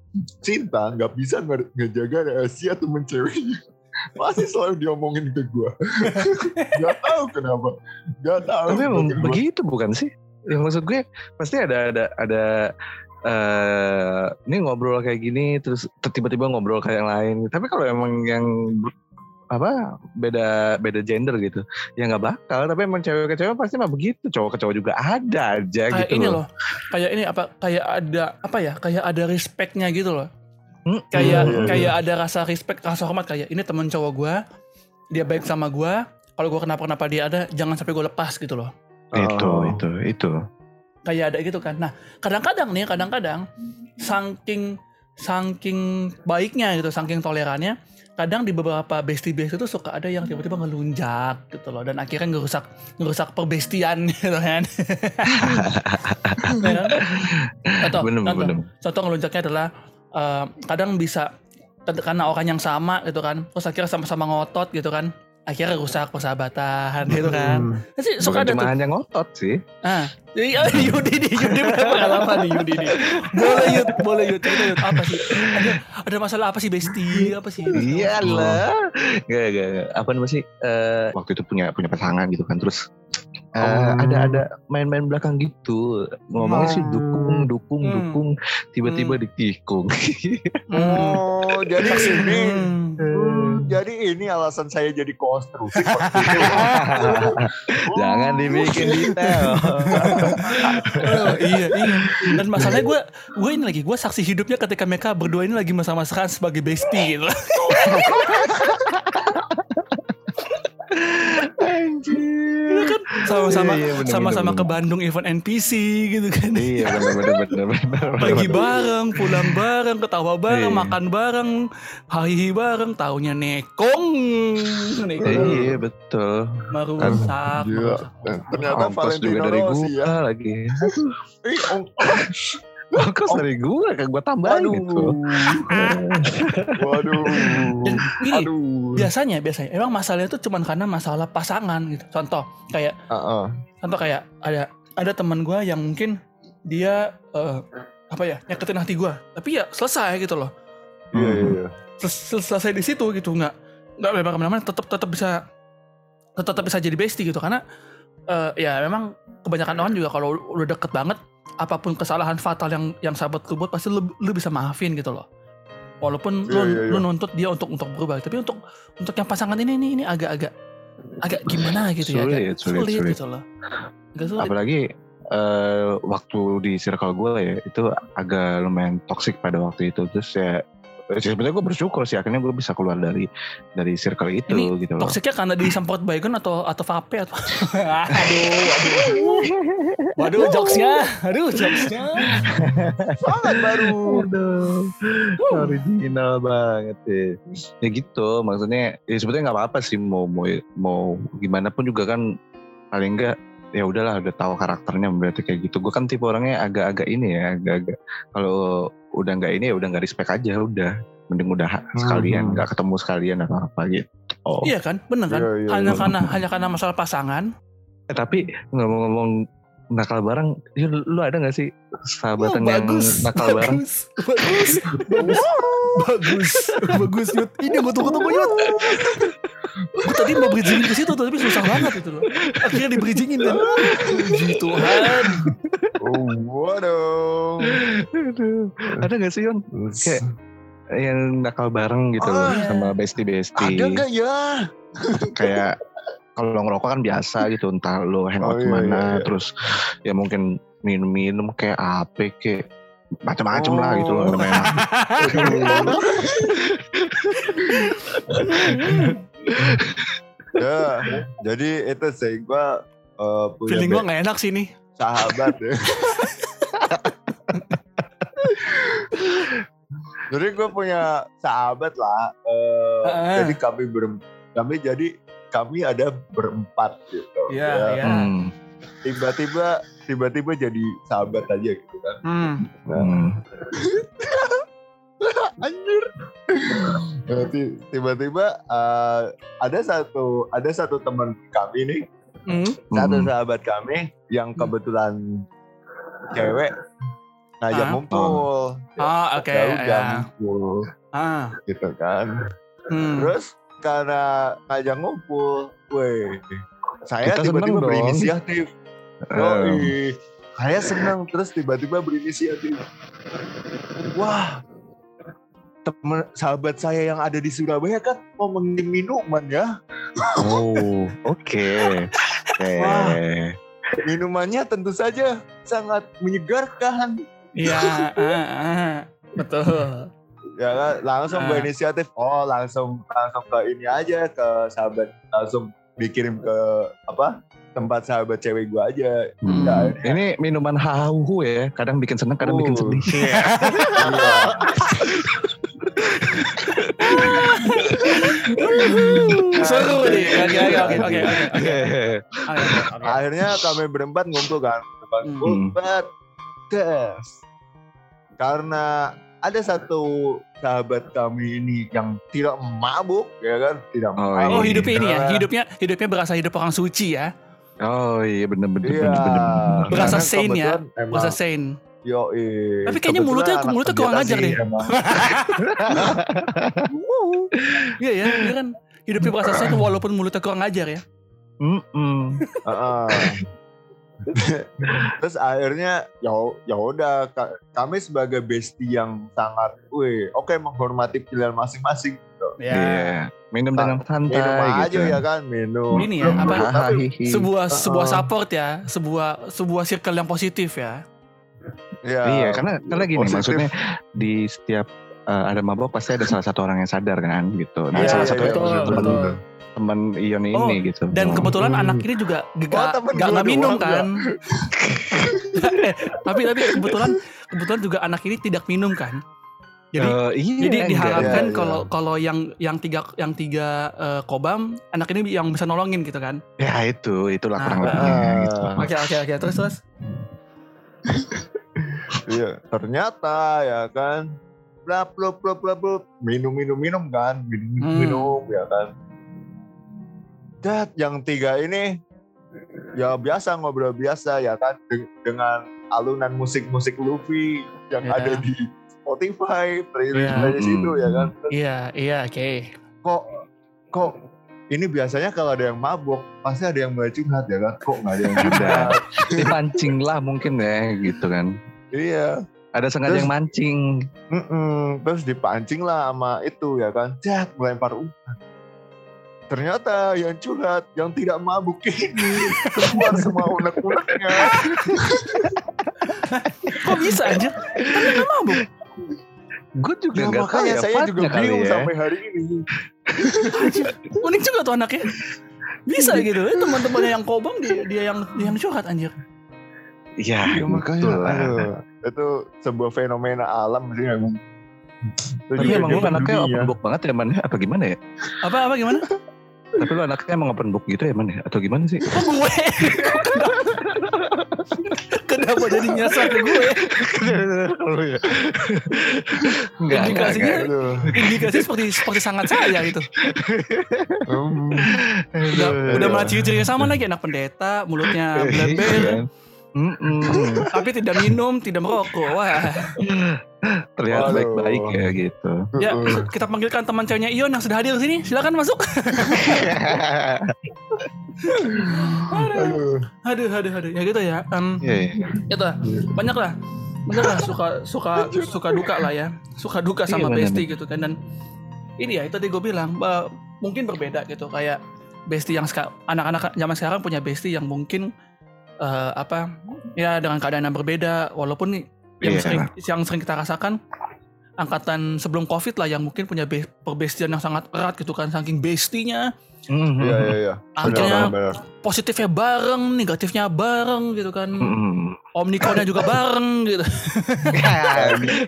Cinta nggak bisa nge- ngejaga rahasia temen ceweknya. Pasti selalu diomongin ke gue [LAUGHS] nggak tahu kenapa. Nggak tahu Tapi emang begitu bukan sih? Yang maksud gue pasti ada ada ada eh ini ngobrol kayak gini terus tiba-tiba ngobrol kayak yang lain. Tapi kalau emang yang apa beda beda gender gitu ya nggak bakal. Tapi emang cewek ke cewek pasti mah begitu. Cowok ke cowok juga ada aja kayak gitu ini loh. kayak ini apa kayak ada apa ya kayak ada respectnya gitu loh. Hmm, kayak Iya, iya, kayak ada rasa respect rasa hormat kayak ini temen cowok gue dia baik sama gue kalau gue kenapa kenapa dia ada jangan sampai gue lepas gitu loh itu Oh. itu itu kayak ada gitu kan nah kadang-kadang nih kadang-kadang saking saking baiknya gitu saking tolerannya kadang di beberapa bestie bestie itu suka ada yang tiba-tiba ngelunjak gitu loh dan akhirnya ngerusak ngerusak perbestian [LAUGHS] gitu kan Ya kan? Contoh, bener contoh. ngelunjaknya adalah eh, kadang bisa karena orang yang sama gitu kan terus akhirnya sama-sama ngotot gitu kan akhirnya rusak persahabatan gitu kan. Hmm. sih suka bukan ada cuma tuh. hanya ngotot sih. Ah. Jadi oh, [LAUGHS] Yudi nih Yudi pengalaman nih Yudi nih boleh Yud boleh Yud cerita Yud. Apa sih? Ada ada masalah apa sih Besti? Apa sih? Iyalah gak gak gak. apa namanya sih? Eh, waktu itu punya punya pasangan gitu kan terus eh, Oh. ada ada main-main belakang gitu. Ngomongnya sih dukung dukung Hmm. dukung. Tiba-tiba ditikung. [LAUGHS] Oh, jadi ini. Hmm. Hmm, jadi ini alasan saya jadi konstruksi. Gitu. [LAUGHS] jangan dibikin detail. Oh, iya iya. Dan masalahnya gue gue ini lagi gue saksi hidupnya ketika mereka berdua ini lagi masa-masakan sebagai bestie gitu [LAUGHS] Iya kan? Sama-sama Iya, iya, bener, sama-sama ke. Bandung event NPC gitu kan. Iya benar benar benar benar pergi bareng pulang bareng ketawa bareng Iya. makan bareng hahihi bareng taunya nekong. Nekong. Iya betul. Merusak. Dan ternyata Valentino dari Rossi gua ya. lagi. Ih, ong- ongkos dari gua kan gua tambahin Aduh. gitu [LAUGHS] Waduh. Dan gini, Aduh. biasanya biasanya emang masalahnya itu cuman karena masalah pasangan gitu contoh kayak Heeh. contoh kayak ada ada teman gue yang mungkin dia eh, apa ya nyakitin hati gue tapi ya selesai gitu loh Iya, iya, iya. Sel- sel- selesai di situ gitu nggak nggak memang ke mana-mana tetap tetap bisa tetap tetap bisa jadi bestie gitu karena eh, ya memang kebanyakan orang juga kalau udah deket banget apa pun kesalahan fatal yang yang sahabat lu buat pasti lu, lu bisa maafin gitu loh. Walaupun lu, Iya, iya, iya. lu nuntut dia untuk untuk berubah tapi untuk untuk yang pasangan ini ini ini agak-agak agak gimana gitu ya agak Sulit, sulit, sulit. gitu loh. Agak sulit. Apalagi eh, waktu di circle gue ya itu agak lumayan toksik pada waktu itu. Terus ya sebenarnya gue bersyukur sih akhirnya gue bisa keluar dari dari circle itu Ini gitu loh. Toksiknya karena disemprot baygon atau atau vape atau? Aduh [LAUGHS] aduh waduh. Jokesnya aduh jokesnya. Sangat baru. Aduh, original banget ya. Ya gitu, maksudnya ya sebetulnya nggak apa-apa sih mau mau mau gimana pun juga kan paling enggak ya udahlah udah tahu karakternya berarti kayak gitu. Gue kan tipe orangnya agak-agak ini ya, agak-agak kalau udah nggak ini ya udah nggak respect aja udah. Mending udah sekalian, nggak ketemu sekalian atau apa gitu. Oh. iya kan bener kan Iya, iya, hanya iya. karena hanya karena masalah pasangan Eh, tapi ngomong-ngomong nakal bareng, ya, lu, lu ada nggak sih sahabatan Oh, yang bagus. nakal bareng? bagus. Bagus. Bagus. Bagus. Bagus Yud. Ini gue tunggu tunggu Yud. Gue tadi mau bridgingin ke situ tapi susah banget itu loh akhirnya di bridgingin kan. Puji Tuhan. Oh, waduh. Aduh, ada nggak sih Yon? Kayak yang nakal bareng gitu loh Ah, iya. sama bestie bestie Ada nggak ya? kayak kalau ngerokok kan biasa [LAUGHS] gitu entah lo hangout Oh, iya, ke mana iya, iya. terus ya mungkin minum-minum kayak apa kayak macam-macam lah gitu loh Oh. namanya [LAUGHS] ya, jadi itu sih gua eh, punya feeling gue gak enak sih nih sahabat ya. [LAUGHS] jadi gue punya sahabat lah. eh, Ah. Jadi kami ber kami jadi kami ada berempat gitu. Iya, Ya. iya. hmm. Tiba-tiba tiba-tiba jadi sahabat aja gitu kan. hmm. Hmm. [LAUGHS] Anjir. Nah, ti- Tiba-tiba eh, ada satu ada satu teman kami nih, Hmm. satu Hmm. sahabat kami yang kebetulan cewek ngajak Ah. ngumpul. Ah, oke, Jauh ya. jam ngumpul ah gitu kan. hmm. Terus karena ngajak ngumpul, weh, saya tiba-tiba berinisiatif. Eh, [LAUGHS] Yoi. Saya senang terus tiba-tiba berinisiatif. Wah, temen sahabat saya yang ada di Surabaya kan mau mengirim minuman ya. Oh, oke. [LAUGHS] Wah. Eh, Minumannya tentu saja sangat menyegarkan. Iya, ah, ah. betul. Ya kan langsung Ah. berinisiatif. Oh, langsung langsung ke ini aja ke sahabat langsung dikirim ke apa? tempat sahabat cewek gua aja. Hmm. Ya, ini minuman hahu ya. Kadang bikin seneng, kadang bikin Uh. sedih. Iya. Seru nih. Oke, oke. Akhirnya kami berempat ngumpul kan. Berempat Hmm. Tes. Karena ada satu sahabat kami ini yang tidak mabuk, ya kan? Tidak Oh, mabuk. Oh hidupnya ini ya, Nah, hidupnya hidupnya berasa hidup orang suci ya, Oh iya bener-bener. Iya. bener-bener. Berasa Karena sane ya, kebetulan emang- berasa sane. Yo, Tapi kayaknya mulutnya- mulutnya kurang ajar deh. [LAUGHS] Iya ya, dia kan hidupnya berasa sane walaupun mulutnya kurang ajar ya. Mm-mm. [LAUGHS] Terus akhirnya ya ya udah ka- kami sebagai bestie yang sangat, wih, oke menghormati pilihan masing-masing. Iya. Minum dengan santai Minum aja gitu. ya kan, minum. Ini ya, apa? Tapi-. Sebuah sebuah support ya, sebuah sebuah circle yang positif ya. Ya, Iya, karena karena gini positif. maksudnya di setiap uh, ada mabok pasti ada salah satu orang yang sadar kan gitu. Nah, Iya, salah iya, satu iya, betul, teman betul. Teman Ion Oh, ini gitu. Dan Oh. kebetulan Hmm. anak ini juga Oh, gak, temen gak, nggak minum kan. Eh, [LAUGHS] tapi tapi kebetulan kebetulan juga anak ini tidak minum kan. Jadi Eh, iya, jadi enggak. diharapkan Iya, iya. kalau kalau yang yang tiga yang tiga eh, kobam anak ini yang bisa nolongin gitu kan. ya itu itulah Nah, kurang uh, lebihnya uh, gitu. Oke oke oke terus terus. [LAUGHS] Iya, ternyata ya kan. Bla bla bla bla bla minum minum minum kan, minum minum, Hmm. minum ya kan. Dat yang tiga ini ya biasa ngobrol biasa ya kan de- dengan alunan musik-musik Luffy yang Ya. ada di Spotify, playlist Ya. playlist Hmm. itu ya kan. Iya iya oke. Kok kok ini biasanya kalau ada yang mabuk pasti ada yang mulai curhat ya kan. Kok nggak ada yang curhat? [LAUGHS] Dipancing lah mungkin ya gitu kan. iya. Ada sengaja Terus- yang mancing. Mm-mm, terus dipancing lah sama itu ya kan, cat melempar umpan. Ternyata yang curhat, yang tidak mabuk ini keluar [LAUGHS] semua unek-uneknya. [LAUGHS] Kok bisa aja? Kan mabuk. Gue juga Ya, nggak tahu makanya ya saya juga bingung ya. sampai hari ini. Unik juga tuh anaknya. Bisa gitu. Eh, teman-temannya yang kobam dia dia yang dia yang curhat anjir. Iya, Ya, makanya, aduh, itu sebuah fenomena alam sih emang. Itu Tapi emang lu anaknya book banget ya man Apa gimana ya? Apa apa gimana? Tapi lu anaknya emang open book gitu ya man ya? Atau gimana sih? Kok gue? Kenapa jadi nyasar ke gue? Ya? Enggak, enggak, Indikasinya enggak. Aduh. indikasi seperti seperti sangat saya gitu. Udah udah malah ciri-cirinya sama lagi anak pendeta, mulutnya Iya. Mm-mm. tapi tidak minum, tidak merokok. Wah. Terlihat baik-baik ya gitu. Ya, kita panggilkan teman ceweknya Ion yang sudah hadir di sini. Silakan masuk. Aduh. Aduh, aduh, aduh. Ya gitu ya. Em, Iya, iya. itu lah. banyak lah banyak lah suka suka suka duka lah ya suka duka sama Iya, benar, bestie gitu kan dan ini ya itu tadi gue bilang bah, mungkin berbeda gitu kayak bestie yang anak-anak zaman sekarang punya bestie yang mungkin eh, apa ya dengan keadaan yang berbeda walaupun nih yang Iya. sering yang sering kita rasakan angkatan sebelum covid lah yang mungkin punya be- perbestian yang sangat erat gitu kan saking bestinya Mhm. Iya iya iya. akhirnya Benar, benar. positifnya bareng negatifnya bareng gitu kan Mhm. omnikonnya juga bareng gitu [LAUGHS]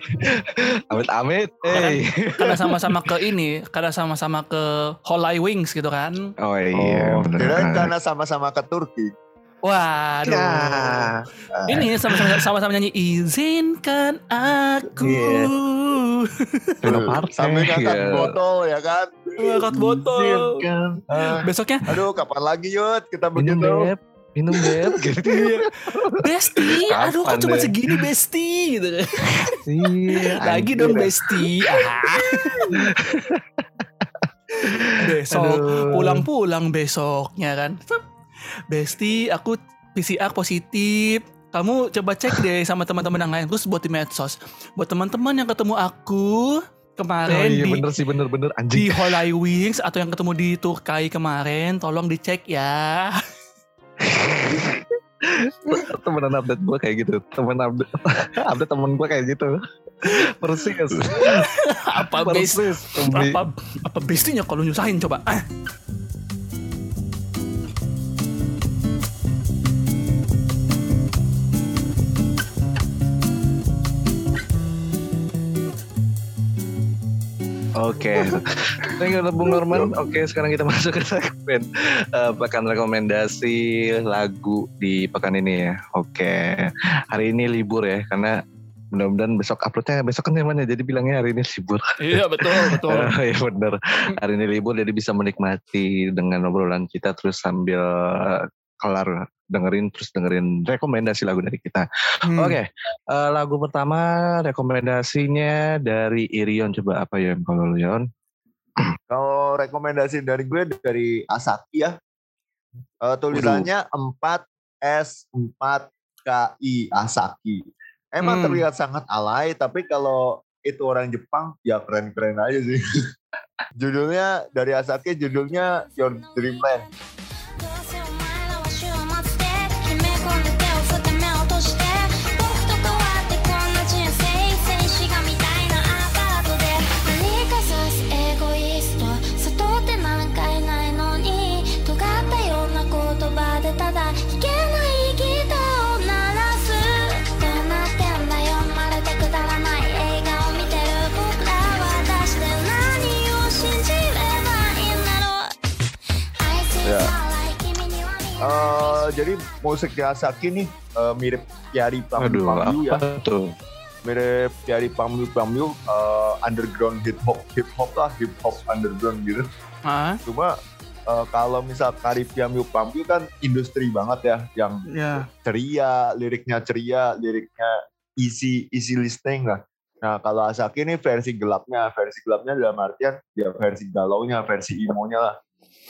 amit amit. Eh. karena sama-sama [LAUGHS] ke ini, karena sama-sama ke Holai Wings gitu kan. Oh iya, Oh, benar. karena sama-sama ke Turki. Waduh. Ya. Ini sama-sama sama-sama nyanyi izinkan aku. Iya. Park, Sambil ngangkat iya. botol ya kan. Angkat botol. Izinkan. Ah, Besoknya aduh kapan lagi Yud kita Minum begitu. beb, minum beb. [LAUGHS] Gitu. Besti, aduh kok Kapan cuma segini Besti gitu. Iya, [LAUGHS] Lagi dong Besti. Ah. [LAUGHS] Besok pulang-pulang besoknya kan. Besti, aku PCR positif. Kamu coba cek deh sama teman-teman yang lain terus buat di medsos. Buat teman-teman yang ketemu aku, kemarin Oh, iya di bener sih bener-bener di anjing. Holai Wings atau yang ketemu di Turkai kemarin tolong dicek ya [LAUGHS] temenan update gue kayak gitu. Temen update, [LAUGHS] update temen gue kayak gitu. Persis. apa Persis. Apa apa bestinya kalau nyusahin coba ah. Oke, thank you Bung Norman. Oke, sekarang kita [LAUGHS] masuk ke segmen eh, pekan rekomendasi lagu di pekan ini ya. Oke, hari ini libur ya, karena mudah-mudahan besok uploadnya besok kan temannya, jadi bilangnya hari ini libur. iya betul betul [LAUGHS] Iya bener, hari ini libur jadi bisa menikmati dengan obrolan kita terus sambil kelar dengerin terus dengerin rekomendasi lagu dari kita. Hmm. Oke, eh, lagu pertama rekomendasinya dari Irion coba apa ya kalau lu Yon? [CLEARS THROAT] Kalau rekomendasi dari gue dari Asaki ya. Eh, tulisannya 4S4KI Asaki. Emang Hmm. terlihat sangat alay, tapi kalau itu orang Jepang ya keren-keren aja sih. [LAUGHS] judulnya dari Asaki judulnya Your Dreamland. Eh, jadi musik Yasaki nih uh, mirip Yari Pamyu Pamyu ya. Tuh? Mirip Yari Pamyu Pamyu uh, eh, underground hip hop hip hop lah hip hop underground gitu. Huh? Cuma uh, kalau misal Yari Pamyu Pamyu kan industri banget ya yang yeah. ceria, liriknya ceria, liriknya easy easy listening lah. Nah kalau Asaki ini versi gelapnya, versi gelapnya dalam artian ya versi galaunya, versi imonya lah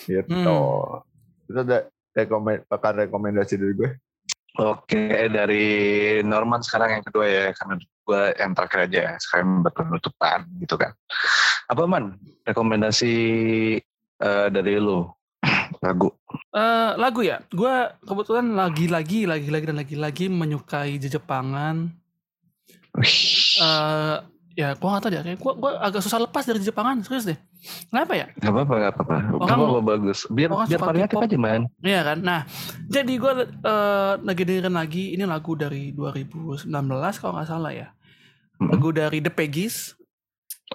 gitu. Hmm. Terus ada rekomend, pekan rekomendasi dari gue. Oke, dari Norman sekarang yang kedua ya, karena gue yang terakhir aja, sekarang berpenutupan gitu kan. Apa man, rekomendasi eh, dari lu [CLEARS THROAT] lagu? Eh, lagu ya gue kebetulan lagi-lagi lagi-lagi dan lagi-lagi menyukai Jepangan eh ya gue gak tau deh kayak gue gue agak susah lepas dari Jepangan serius deh kenapa ya Gak apa-apa, gak apa-apa. Gak Orang- apa-apa bagus. Biar orang biar suka variatif aja man. Iya kan nah jadi gue eh, lagi dengerin lagi ini lagu dari 2019 kalau nggak salah ya lagu dari The Peggies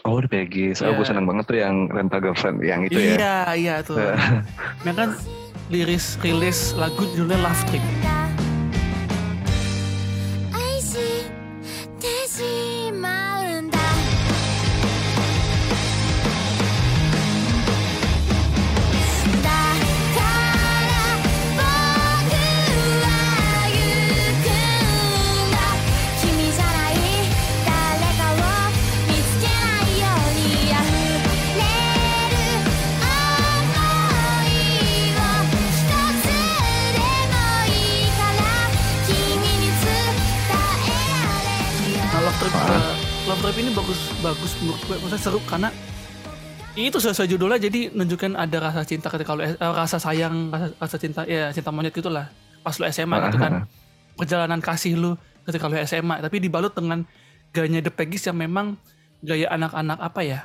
Oh, The Peggy. Oh, Iya. gue seneng banget tuh yang Renta Girlfriend, yang itu ya. iya iya tuh [LAUGHS] nah, kan liris rilis lagu judulnya Love Trip menurut gue. Maksudnya seru karena itu sesuai judulnya jadi nunjukin ada rasa cinta ketika lu eh, rasa sayang, rasa, rasa cinta ya cinta monyet gitulah. Pas lu SMA gitu kan. [LAUGHS] Perjalanan kasih lu ketika lu SMA tapi dibalut dengan gayanya The Peggies yang memang gaya anak-anak apa ya?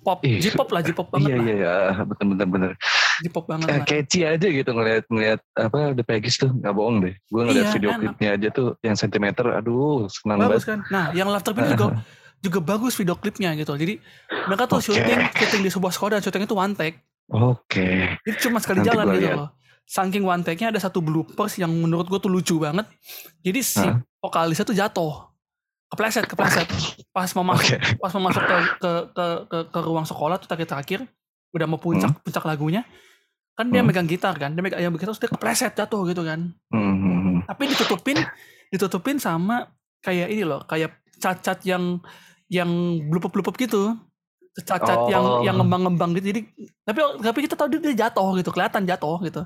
Pop, Ih, J-pop lah, J-pop banget Iya lah. iya iya, bener bener bener. J-pop banget Eh, lah. catchy aja gitu ngeliat ngeliat apa The Peggy tuh nggak bohong deh. Gue ngeliat Iya, video klipnya aja tuh yang sentimeter, aduh senang Bagus banget. kan? Nah, yang Love Trip ini juga [LAUGHS] juga bagus video klipnya gitu. Jadi mereka tuh Oke. syuting syuting di sebuah sekolah dan syuting itu one take. Oke. Jadi cuma sekali Nanti jalan gitu lihat. loh. Saking one take-nya ada satu bloopers yang menurut gue tuh lucu banget. Jadi si Hah? vokalisnya tuh jatuh. Kepleset, kepleset. [LAUGHS] Pas mau masuk, Oke. pas mau masuk ke, ke, ke, ke, ke ruang sekolah tuh terakhir-terakhir. Udah mau puncak, puncak lagunya. Kan dia Hmm. megang gitar kan. Dia megang yang begitu terus dia kepleset jatuh gitu kan. Hmm, hmm, hmm. Tapi ditutupin, ditutupin sama kayak ini loh. Kayak cacat yang yang blupup-blupup gitu. Cacat yang Oh. yang ngembang-ngembang gitu. Jadi tapi tapi kita tahu dia, dia jatuh gitu, kelihatan jatuh gitu.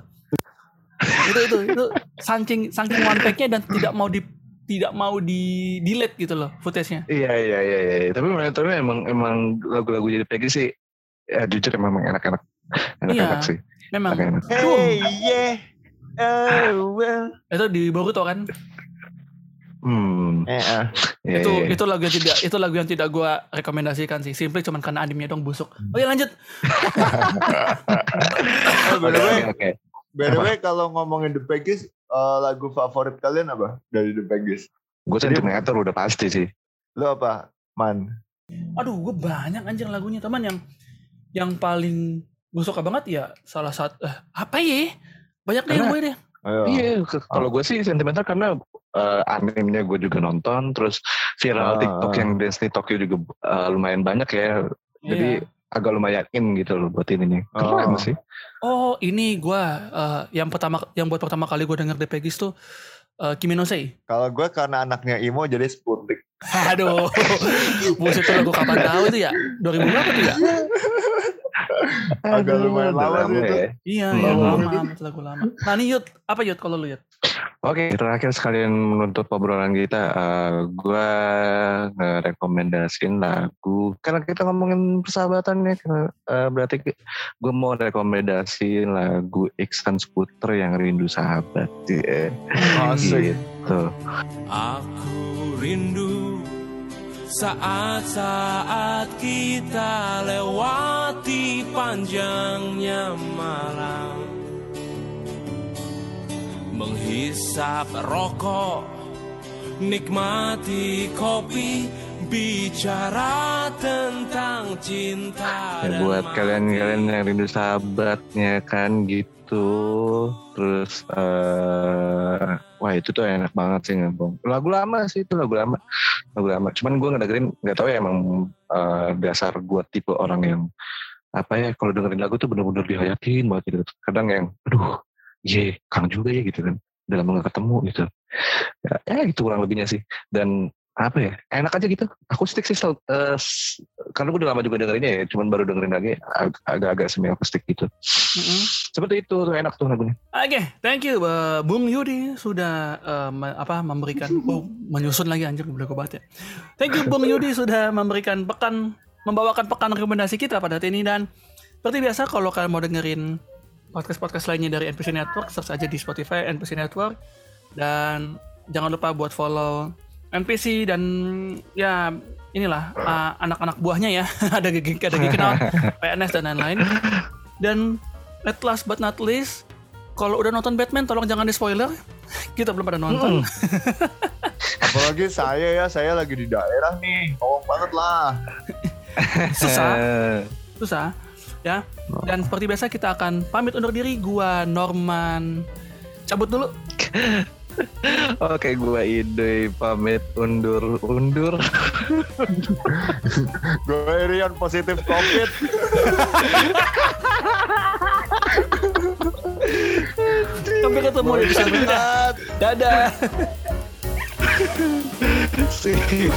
[LAUGHS] itu itu itu saking saking one dan tidak mau di tidak mau di delete gitu loh footage-nya. Iya iya iya iya. Tapi tapi emang emang lagu-lagu jadi Peggy sih ya jujur emang enak-enak. Enak-enak Iya. sih. Memang. Enak-enak. Hey yeah. Oh, well. Itu di Boruto kan? Hmm. Eh, ah. Iya, itu iya, iya. itu lagu yang tidak itu lagu yang tidak gua rekomendasikan sih. Simply cuman karena animenya dong busuk. Oke lanjut. Eh, by the way, Oke, oke. by the way, kalau ngomongin The Peggies, eh, lagu favorit kalian apa dari The Peggies? Gue sentimeter udah pasti sih. Lo apa, Man? Aduh, gue banyak anjing lagunya teman yang yang paling gue suka banget ya salah satu eh, apa ya? Banyak deh gue deh. Iya, kalau gue sih sentimental karena eh, animenya gue juga nonton, terus viral Ah, TikTok yang Destiny Tokyo juga eh, lumayan banyak ya. Jadi Iya. agak lumayan in gitu loh buat ini nih. Keren Oh. sih. Oh, ini gue eh, yang pertama yang buat pertama kali gue denger Peggies tuh eh, Kimi no Sei. Kalau gue karena anaknya Imo jadi Sputnik. Aduh. [LAUGHS] Buset itu lagu kapan tahu itu ya? 2000 berapa tuh ya? Agak lumayan lama sih itu. ya. Iya, iya Lama. lama, lagu lama. Nah, ini Yud, apa Yud kalau lu Yud? Oke, terakhir sekalian menutup obrolan kita, eh, gue ngerekomendasiin lagu. Karena kita ngomongin persahabatan ya, karena, eh, berarti gue mau rekomendasiin lagu Iksan Skuter yang Rindu Sahabat. Iya, Asik. gitu. Aku rindu saat-saat kita lewati panjangnya malam Menghisap rokok, nikmati kopi Bicara tentang cinta Ya, buat kalian-kalian yang rindu sahabatnya kan gitu. Terus eh wah itu tuh enak banget sih ngomong. Lagu lama sih itu lagu lama. Lagu lama. Cuman gue ngedengerin nggak tahu ya emang eh, dasar gue tipe orang yang apa ya kalau dengerin lagu tuh bener-bener dihayatin banget gitu. Kadang yang aduh, ye, kang juga ya gitu kan. Udah lama gak ketemu gitu. Ya, ya gitu kurang lebihnya sih. Dan apa ya enak aja gitu akustik sih sel- eh, s- karena gue udah lama juga dengerinnya ya cuman baru dengerin lagi ag- agak-agak semi akustik gitu Mm-mm. seperti itu tuh enak tuh lagunya Oke, thank you uh, Bung Yudi sudah uh, me- apa memberikan [LAUGHS] oh, menyusun lagi anjir udah gue banget ya. Thank you Bung Yudi sudah memberikan pekan membawakan pekan rekomendasi kita pada hari ini dan seperti biasa kalau kalian mau dengerin podcast-podcast lainnya dari NPC Network search aja di Spotify NPC Network. Dan jangan lupa buat follow NPC dan ya inilah uh, anak-anak buahnya ya. [LAUGHS] Ada gigi ada gigi kenal PNS [LAUGHS] dan lain-lain. Dan at last but not least kalau udah nonton Batman tolong jangan di spoiler [LAUGHS] kita belum pada nonton. Apalagi saya ya, saya lagi di daerah nih. Tolong banget lah. susah. Susah ya. Dan seperti biasa kita akan pamit undur diri. Gua Norman. Cabut dulu. [LAUGHS] Oke gua ide pamit undur undur. [LAUGHS] Gue Rion positif COVID. [LAUGHS] sampai ketemu di episode berikutnya. Dadah. See you.